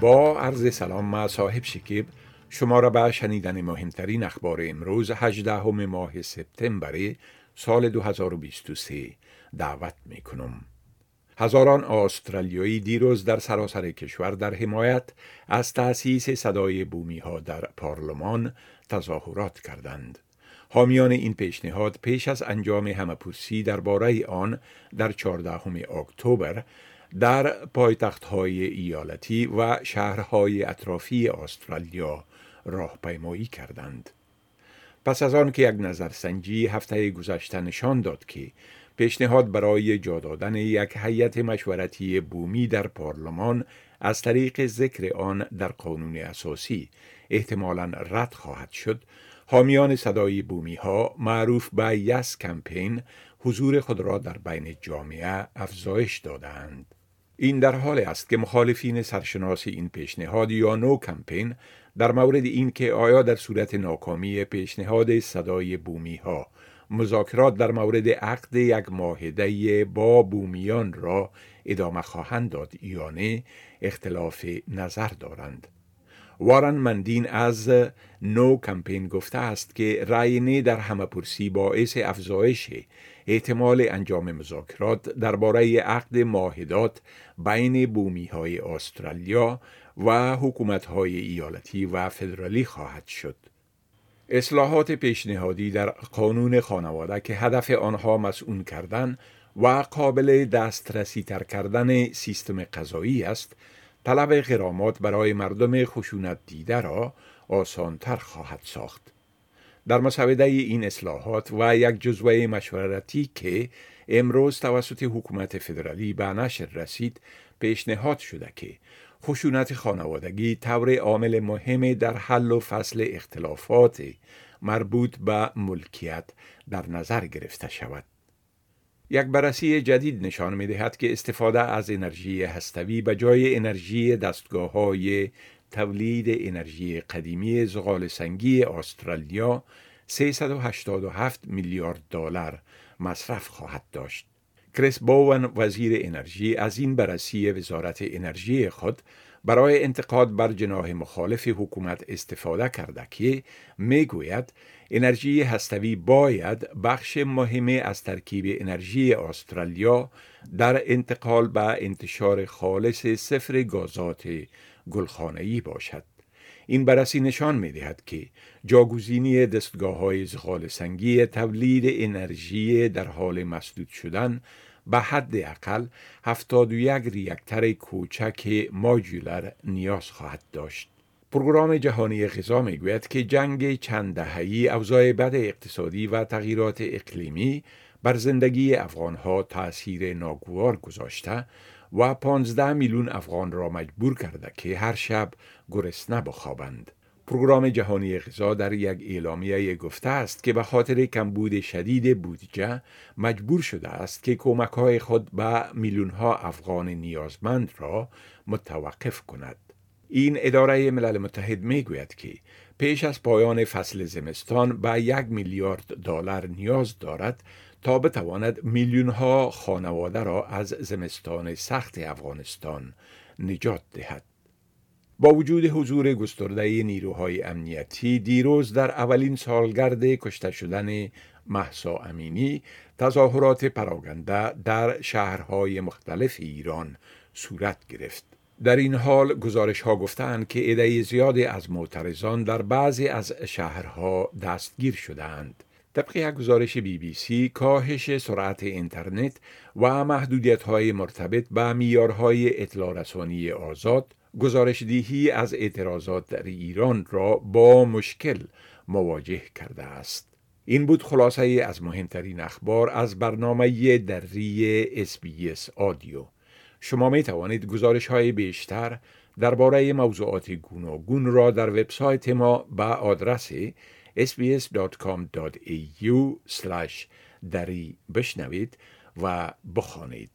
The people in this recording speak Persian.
با عرض سلام ما صاحب شکیب شما را به شنیدن مهمترین اخبار امروز 18 ماه سپتامبر سال 2023 دعوت می کنم. هزاران آسترالیایی دیروز در سراسر کشور در حمایت از تأسیس صدای بومی ها در پارلمان تظاهرات کردند. حامیان این پیشنهاد پیش از انجام همپرسی درباره آن در 14 اکتبر در پایتختهای ایالتی و شهرهای اطرافی استرالیا راهپیمایی کردند. پس از آن که یک نظرسنجی هفته گذشته نشان داد که پیشنهاد برای جا دادن یک هیئت مشورتی بومی در پارلمان از طریق ذکر آن در قانون اساسی احتمالا رد خواهد شد حامیان صدای بومی ها معروف به یس کمپین حضور خود را در بین جامعه افزایش دادند. این در حال است که مخالفین سرشناس این پیشنهاد یا نو کمپین در مورد اینکه آیا در صورت ناکامی پیشنهاد صدای بومی ها مذاکرات در مورد عقد یک معاهده با بومیان را ادامه خواهند داد یا نه اختلاف نظر دارند. وارن مندین از نو کمپین گفته است که رای نه در همه پرسی باعث افزایش احتمال انجام مذاکرات درباره عقد ماهدات بین بومی های استرالیا و حکومت های ایالتی و فدرالی خواهد شد. اصلاحات پیشنهادی در قانون خانواده که هدف آنها مسئول کردن و قابل دسترسی تر کردن سیستم قضایی است طلب غرامات برای مردم خشونت دیده را آسانتر خواهد ساخت. در مسوده این اصلاحات و یک جزوه مشورتی که امروز توسط حکومت فدرالی به نشر رسید پیشنهاد شده که خشونت خانوادگی طور عامل مهم در حل و فصل اختلافات مربوط به ملکیت در نظر گرفته شود. یک بررسی جدید نشان می دهد که استفاده از انرژی هستوی به جای انرژی دستگاه های تولید انرژی قدیمی زغال سنگی استرالیا 387 میلیارد دلار مصرف خواهد داشت. کریس بوون وزیر انرژی از این بررسی وزارت انرژی خود برای انتقاد بر جناح مخالف حکومت استفاده کرده که می‌گوید انرژی هستوی باید بخش مهمی از ترکیب انرژی استرالیا در انتقال به انتشار خالص صفر گازات گلخانه‌ای باشد. این بررسی نشان می دهد که جاگزینی دستگاه های زغال سنگی تولید انرژی در حال مسدود شدن به حد اقل 71 ریکتر کوچک ماجولر نیاز خواهد داشت. پروگرام جهانی غذا می‌گوید که جنگ چند دهه‌ای اوضاع بد اقتصادی و تغییرات اقلیمی بر زندگی افغانها تأثیر ناگوار گذاشته و 15 میلیون افغان را مجبور کرده که هر شب گرسنه بخوابند. پروگرام جهانی غذا در یک اعلامیه گفته است که به خاطر کمبود شدید بودجه مجبور شده است که کمک های خود به میلیون ها افغان نیازمند را متوقف کند. این اداره ملل متحد می گوید که پیش از پایان فصل زمستان به یک میلیارد دلار نیاز دارد تا بتواند میلیون ها خانواده را از زمستان سخت افغانستان نجات دهد. با وجود حضور گسترده نیروهای امنیتی دیروز در اولین سالگرد کشته شدن محسا امینی تظاهرات پراگنده در شهرهای مختلف ایران صورت گرفت. در این حال گزارش ها گفتند که عده زیادی از معترضان در بعضی از شهرها دستگیر شدند. طبق یک گزارش بی بی سی کاهش سرعت اینترنت و محدودیت های مرتبط به میارهای اطلاع رسانی آزاد گزارش دیهی از اعتراضات در ایران را با مشکل مواجه کرده است. این بود خلاصه از مهمترین اخبار از برنامه دری اس آدیو. شما می توانید گزارش های بیشتر درباره موضوعات گوناگون را در وبسایت ما به آدرس sbs.com.au دری بشنوید و بخوانید.